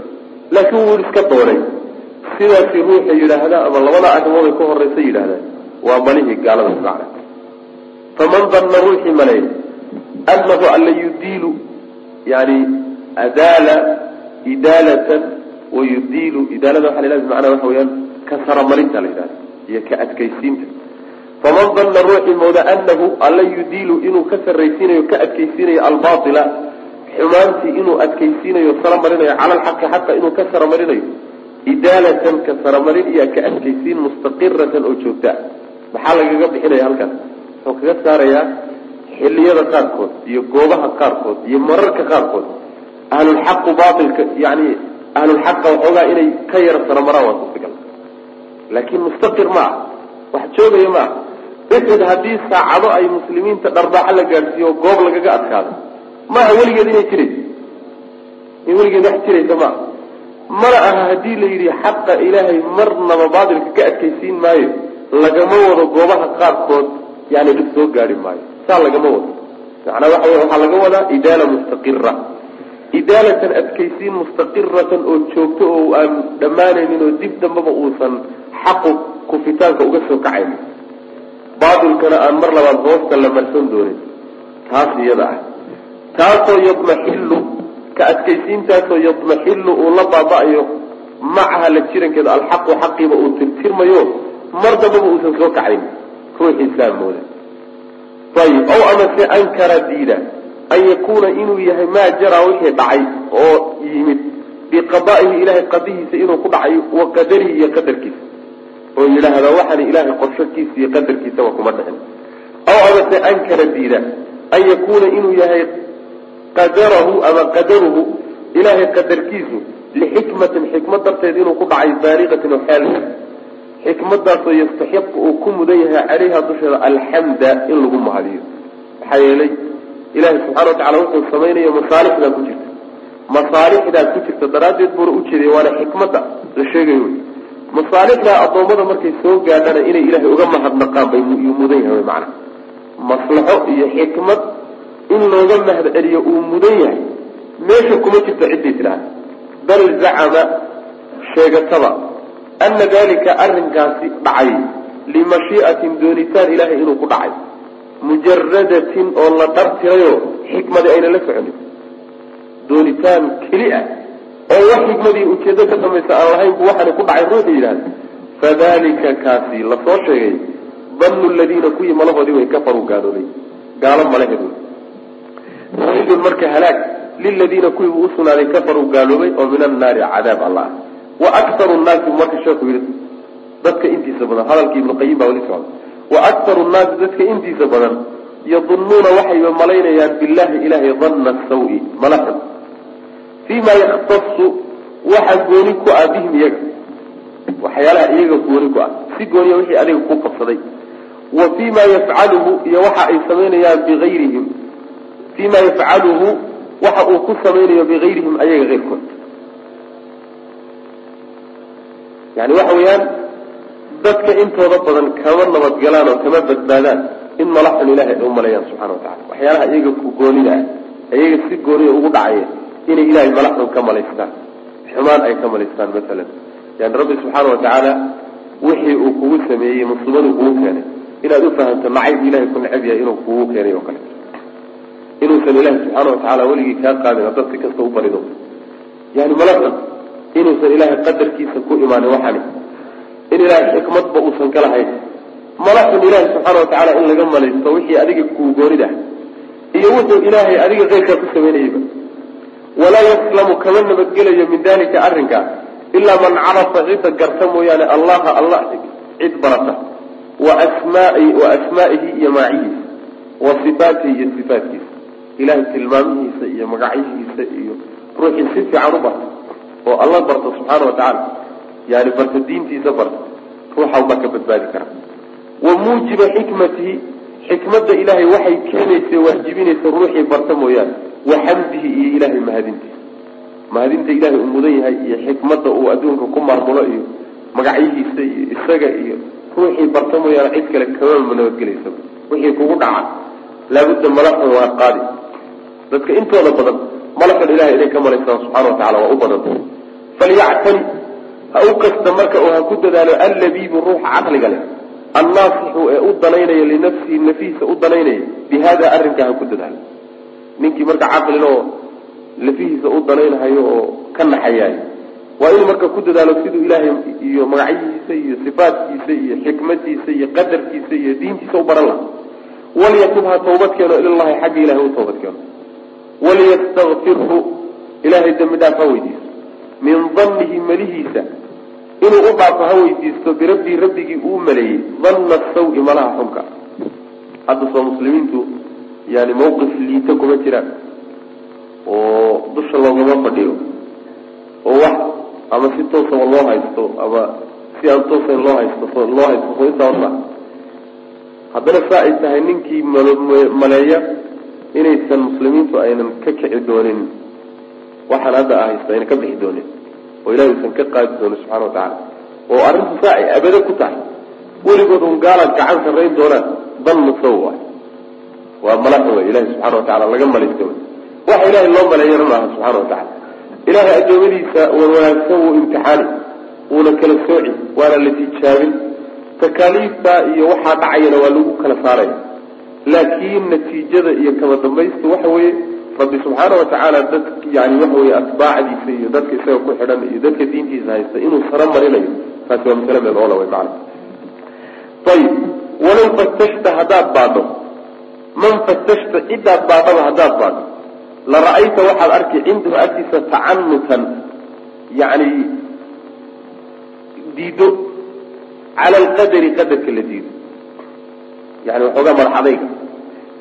laakiin wuun iska dooray sidaasi ruuxa yidhaahda ama labada arrimood ay ka horeysa yidhahdaan waa malihii gaalada macna faman danna ruuxii maleeya anahu alla yudiilu yani adaala idaalatan wayudiilu idaalada waxa la macnaha waxa weyaan ka saramarinta la yidhahda iyo ka adkaysiinta. Faman danna ruuxii mooda anahu alla yudiilu inuu ka sarraysiinayo ka adkaysiinayo albaila xumaantii inuu adkaysiinayo saramarinayo cala alxaqi xaqa inuu ka saramarinayo idaalatan ka saramarin iyo ka adkaysiin mustaqiratan oo joogta. Maxaa lagaga bixinaya halkaas wuxuu kaga saarayaa xiliyada qaarkood iyo goobaha qaarkood iyo mararka qaarkood. Ahlulxaqu baailka yani ahlulxaqa waxoogaa inay ka yara saramaraan waa suurtagal laakiin mustaqir ma ah wax joogaya ma ah uxud haddii saacado ay muslimiinta dharbaaxo la gaadhsiiyo oo goob lagaga adkaado maaha weligeed inay jirayso in weligeed wax jiraysa maaha mana aha haddii la yidhi xaqa ilaahay marnaba baatilka ka adkaysiin maayo lagama wado goobaha qaarkood yani dhib soo gaari maayo. Saa lagama wado. Wey waxaa laga wadaa idaala mustaqira idaalatan adkaysiin mustaqiratan oo joogto oo aan dhammaanaynin oo dib dambaba uusan xaqu kufitaanka uga soo kacaynin. Baatilkana aan mar labaad hoosta la marsan doonin. Taas iyada ah. Taasoo yadmaxilu ka adkaysiintaasoo yadmaxilu uu la baaba-ayo macaha la jirankeeda alxaqu xaqiiba uu tirtirmayo mar dambaba uusan soo kacayn ruuxiisaa mooda. Ayib ow amase ankara diida an yakuuna inuu yahay maa jaraa wixii dhacay oo yimid biqadaa'ihi ilahay qadihiisa inuu ku dhacay wa qadarihi iyo qadarkiisa. Oo yidhaahda waxaana ilaahay qorshakiisa iyo qadarkiisaba kuma dhicin. Aw amase ankara diida an yakuuna inuu yahay qadarahu ama qadaruhu ilaahay qadarkiisu lixikmatin xikmad darteed inuu ku dhacay baaliqatin oo xeelka xikmadaasoo yastaxiqu uu ku mudan yahay caleyha dusheeda alxamda in lagu mahadiyo. Maxaa yeelay ilaahay subxana wa tacala wuxuu samaynayo masaalixdaa ku jirta. Masaalixdaa ku jirta daraaddeed buuna ujeeday waana xikmadda la sheegayo wy masaalixdaa addoommada markay soo gaadhana inay ilaahay uga mahadnaqaan bay mudan yahay macana maslaxo iyo xikmad in looga mahad celiyo uu mudan yahay meesha kuma jirto ciddii tidhaahda bal zacama sheegataba ana dalika arrinkaasi dhacay limashii'atin doonitaan ilaahay inuu ku dhacay mujaradatin oo la dhartirayo xikmadi ayna la soconin doonitaan keli ah oo wax xikmadii ujeedo ka samaysa aan lahayn bu waxaana ku dhacay ruuxu yidhahda fadalika kaasi la soo sheegay danu ladiina kuwii malahoodii way kafaruu gaaloobay gaalo malaheed waidun marka halaag liladiina kuwii buu usugnaaday kafaruu gaaloobay oo min annaari cadaab allah wa aktaru nnaasi marka sheeku yidhi dadka intiisa badan hadalkii ibnu qayim baa weli socda wa aktaru nnaasi dadka intiisa badan yadunnuuna waxayba malaynayaan billahi ilahay danna sawi malaxun fii ma yakhtasu waxa gooni ku ah bihim iyaga. Waxyaalaha iyaga gooni ku ah. Si gooniya wixii adiga ku qabsaday. Wa fii ma yafcaluhu iyo waxa ay samaynayaan biayrihim fii yafcaluhu waxa uu ku samaynayo biayrihim ayaga keyrkood yani waxa weeyaan dadka intooda badan kama nabadgalaan oo kama badbaadaan in malaxun ilahay ay u maleeyaan subxana watacala waxyaalaha iyaga ku goonida ah iyaga si gooniya ugu dhacaya inay ilahay malaxun ka malaystaan xumaan ay ka malaystaan maalan yani rabbi subxaana watacaala wixii uu kugu sameeyey musiibaduu kugu keenay. Inaad ufahamto nacayb ilahay ku necab yahay inuu kugu keenay oo kale. Inuusan ilahi subxaana watacaala weligii kaa qaadin haddaad si kasta u barido. Yani malaxun inuusan ilaahay qadarkiisa ku imaanin waxani. In ilaahay xikmadba uusan ka lahayn. Malaxun ilaahay subxaana watacaala in laga malaysto wixii adiga kuu goonid ah iyo wuxuu ilaahay adiga keyrkaa ku samaynayeyba walaa yaslamu kama nabadgelayo min dalika arrinka ilaa man carafa cidda garta mooyaane allaha allah cid barata. Wa asmaai wa asmaa'ihi iyo maacihiisa wa sifaatihi iyo sifaatkiisa ilahay tilmaamihiisa iyo magacyihiisa iyo ruuxii si fiican u barta oo alla barta subxaana wa tacaala yani barta diintiisa barta ruuxan baa ka badbaadi kara. Wa muujiba xikmatihi xikmadda ilaahay waxay keenaysa waajibinaysa ruuxii barta mooyaane wa xamdihi iyo ilaahay mahadintiisa mahadinta ilaahay uu mudan yahay iyo xikmadda uu adduunka ku maamulo iyo magacyihiisa iyo isaga iyo ruuxii barta mooyaane cid kale kama nabadgelaysa wixii kugu dhaca. Laabudda malaxun waa qaadi. Dadka intooda badan malaxun ilahay inay ka malaysaan subxana wa waa u badanta falyactani ha u kasta marka oo ha ku dadaalo allabiibu ruuxa caqliga leh annaasixu ee u danaynaya linafsihi nafihiisa u danaynaya bi hada ha ku dadaalo. Ninkii marka caqlile oo lafihiisa u danaynhayo oo ka naxayaay waa inuu marka ku dadaalo siduu ilaahay iyo magacyihiisa iyo sifaatkiisa iyo xikmadiisa iyo qadarkiisa iyo diintiisa u baran laha walyatub ha toobad keeno ilallahi xagga ilahay u toobad keeno waliyastakfirhu ilaahay dembi dhaaf ha weydiisto min dannihi malihiisa inuu u dhaafo ha weydiisto birabbii rabbigii uu maleeyey danna sawi malaha xunka hadda soo muslimiintu yani mawqif liita kuma jiraan oo dusha loogama fadhiyo oo wax ama si toosaba loo haysto ama si aan toosayn loo haysto loo haysto soo intaa haddana saa ay tahay ninkii maleeya inaysan muslimiintu aynan ka kici doonin waxaan hadda a haysta aynan ka bixi doonin oo ilahi usan ka qaadi doonin subxana watacala oo arrintu saa ay abado ku tahay. Weligood un gaalaad gacan sarrayn doonaan dan musaw waay. Waa malaxa wey ilahi subxana watacala laga malaysto waxa ilahay loo maleeyana maaha subxana watacala ilahay addoomadiisa wan wanaagsan wuu imtixaani wuuna kala sooci waana la tijaabin. Takaaliifta iyo waxaa dhacayana waa lagu kala saaraya laakiin natiijada iyo kaba dambaysta waxa weeye rabbi subxaana watacaala dad yani waxa weye atbaacdiisa iyo dadka isaga ku xidhan iyo dadka diintiisa haysta inuu saro marinayo taasi waa masale meel oola wey macana ayib walow fatashta haddaad baadho man fatashta ciddaad baadhaba haddaad baadho la ra'ayta waxaad arki cindahu agtiisa tacanutan yani diido cala alqadari qadarka la diido yani waxoogaa madax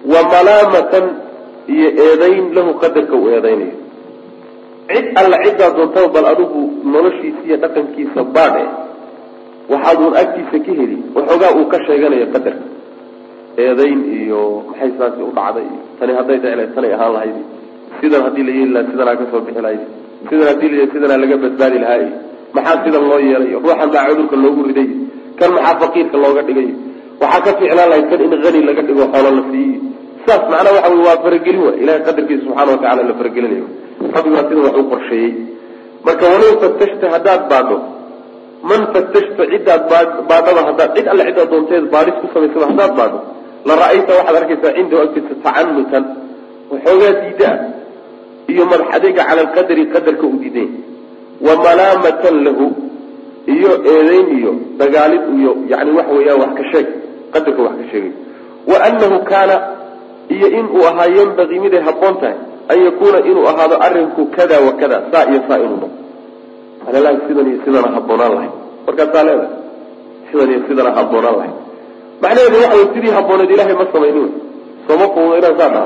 wa malaamatan iyo eedayn lahu qadarka uu eedaynayo. Cid alla ciddaa doontaba bal adigu noloshiisa iyo dhaqankiisa baadhe waxaad uun agtiisa ka heli waxoogaa uu ka sheeganayo qadarka eedayn iyo maxay saasi u dhacday? Tani hadday dhecla tanay ahaan lahayd. Sidan haddii la yeeli laha sidanaa ka soo bixi lahayd. Sidan haddii la sidanaa laga badbaadi lahaa maxaa sidan loo yeelay? Ruuxan baa cudurka loogu riday. Kan maxaa faqiirka looga dhigay waxaa ka ficlaan lahayd kan in hani laga dhigo xoolo la siiye saas macnaa waxa wey waa faragelin wa ilahay qadarkiisa subxana watacala la faragelinayo rabbiguna sida wax u qorsheeyey. Marka walow fatashta haddaad baadho man fatashta ciddaad baadhaba haddaad cid alle ciddaad doonteed baadhis ku samaysaba haddaad baadho la ra'ayta waxaad arkaysaa cindahu agtiisa tacanutan waxoogaa diida ah iyo madax adeyga cala alqadari qadarka uu diiday wa malaamatan lahu iyo eedeyn iyo dagaalid iyo yani waxa weeyaan wax ka sheeg qadarka wax ka sheegay. Wa anahu kaana iyo in uu ahaa yanbagii miday habboon tahay an yakuuna inuu ahaado arinku kada wa kada saa iyo saa inuu noqo alalahi sidan iyo sidana habboonaan lahay markaasaa leedahay sidan iyo sidana habboonaan lahay macnaheedu waxa way sidii habbooneed ilahay ma samaynin sooma fuudo inaan saa dhaha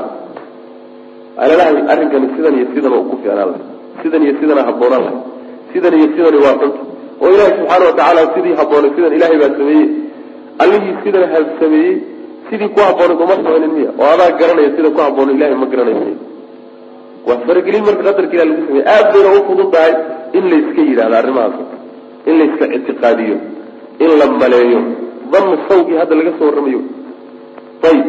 alalahay arrinkani sidan iyo sidan ku fiicnaan lahay sidan iyo sidana habboonaan lahay sidan iyo sidani waa cunta oo ilaahay subxaana watacaala sidii habboonay sidan ilahay baa sameeyey allihii sidan ha sameeyey sidii ku habboonayd uma samaynin miya. Oo adaa garanaya sida ku habboona ilahay ma garanayo miya waa faragelin marka qadarka ilah lagu sameeye aad bayna u fudud tahay in layska yidhahdo arrimahaas in layska ictiqaadiyo in la maleeyo. Danu sawgii hadda laga soo warramayo ayib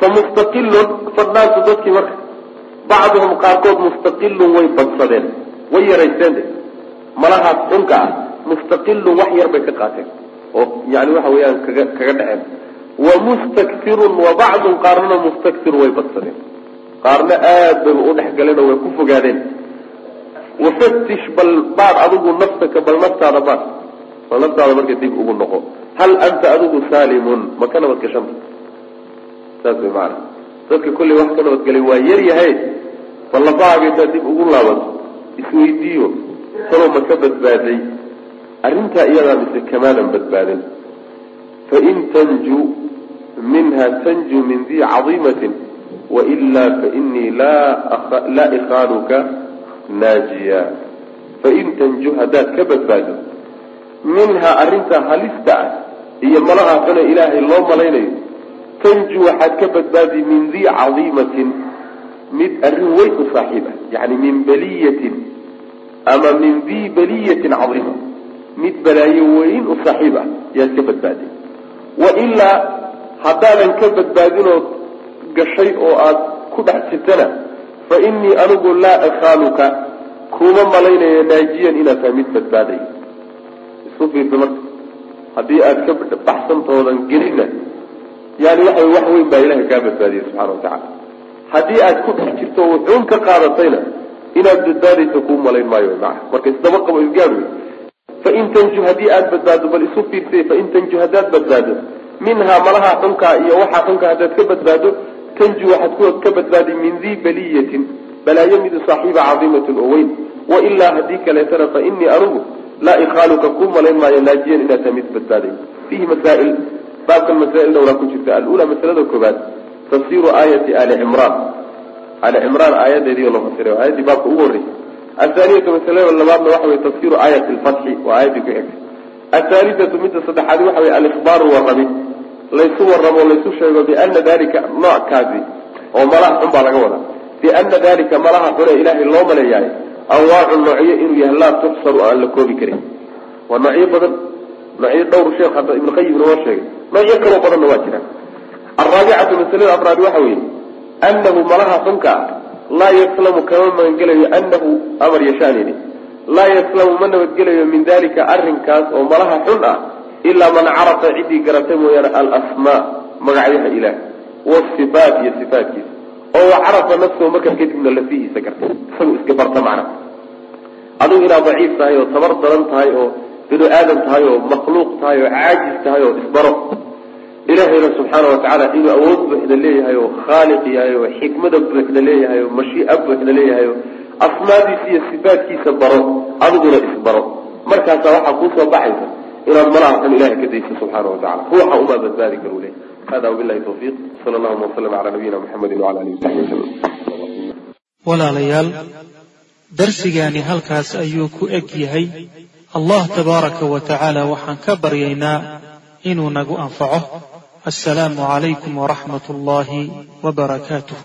fa mustaqilun fadnaasu dadkii marka bacduhum qaarkood mustaqilun way badsadeen way yaraysteen malahaas xunka ah mustaqilun wax yar bay ka qaateen oo yani waxa weeyaan kaga kaga dhaceen. Wa mustakirun wa bacdun qaarnana mustakir way badsadeen. Qaarna aad bayba u dhex galeen oo way ku fogaadeen. Wafatish bal baad adigu naftaka bal naftaada baad. Bal naftaada marka dib ugu noqo. Hal anta adigu saalimun ma ka nabadgashanta saas way maana dadka kolley wax ka nabadgelay waa yar yahay bal lafahaaga intaad dib ugu laabato isweydiiyo talow ma ka badbaaday arrintaa iyadaa mise kamaadan badbaadin. Fain tanju minha tanju min dii cadiimatin wailaa fainii laa ikaanuka naajiya. Fain tanju haddaad ka badbaado minhaa arrintaa halista ah iyo malaha xune ilaahay loo malaynayo tanju waxaad ka badbaadi min dii cadiimatin mid arrin weyn u saaxiib ah yani min baliyatin ama min dii baliyatin cadiima mid balaayo weyn u saaxiib ah yaad ka badbaadi wailaa haddaadan ka badbaadinood gashay oo aad ku dhex jirtana fa inii anigu laa akhaaluka kuma malaynayo naajiyan inaad tahay mid badbaaday. Isku fiirsa marka haddii aad ka baxsantoodan gelinna yani waxa wax weyn baa ilahay kaa badbaadiyay subxana watacaala haddii aad ku dhex jirto wuxuun ka qaadatayna inaad badbaadaysa kuu malayn maayo maa marka isdaba qabo isgaad wey fain tanju haddii aad badbaado bal isu fiirsay fain tanju haddaad badbaado minhaa malaha xunkaa iyo waxaa xunka haddaad ka badbaado tanju waxaad ka badbaadi min dii baliyatin balaayo midu saaxiiba cadiimatin oo weyn wailaa haddii kaleetana fa inii anugu laa ikaaluka kuu malayn maayo naajiyan inaad tahay mid badbaaday fiihi masaail baabkan masaa'il dhowraa ku jirta alula masalada koobaad tafsiru aayati ali cimraan ali cimraan aayadeedii la fasiray aayaddii baabka ugu horreysay athaaniyatu masalada labaadna waxa wey tafsiru aayati lfatxi waa aayaddii ku xigtay athaalithatu midda saddexaad waxa wey alikhbaaru warrami laysu warramo laysu sheego biana dalika noockaasi oo malaha xun baa laga wadaa biana dalika malaha xune ilaahay loo maleeyahay anwaacu noocyo inuu yahay laa tuxsaru aan la koobi karin waa noocyo badan noocyo dhowr sheekh hadda ibn qayim noo sheegay noocyo kaloo badanna waa jiraan alraabicatu masalada afraad waxa weeye anahu malaha xunka ah laa yaslamu kama magangelayo anahu amar yashaanini laa yaslamu ma nabadgelayo min dalika arrinkaas oo malaha xun ah ilaa man carafa ciddii garatay mooyaane alasmaa magacyaha ilaah wasifaat iyo sifaatkiisa. Oo wacarafa nafsahu markaa kadibna lafihiisa garta isagu iska barta macna. Adigu inaad daciif tahay oo tabar daran tahay oo binu aadam tahay oo makhluuq tahay oo caajis tahay oo isbaro ilaahayna subxaana watacaala inuu awood buuxda leeyahay oo khaaliq yahay oo xikmada buuxda leeyahay oo mashii'a buuxda leeyahay asmaadiisa iyo sifaatkiisa baro adiguna isbaro markaasaa waxaa kuusoo baxaysa inaad malaha kan ilahay ka dayso subxaana watacala ruuxa umaa badbaadi karu leh. Hada wabilahi tawfiiq. Sala allahuma wasalam calaa nabiyina muxamedi wala alihi wasaxbi wasalam walaalayaal darsigaani halkaas ayuu ku eg yahay. Allah tabaaraka wa tacaala waxaan ka baryaynaa inuu nagu anfaco assalaamu calaykum waraxmat ullaahi wabarakaatuh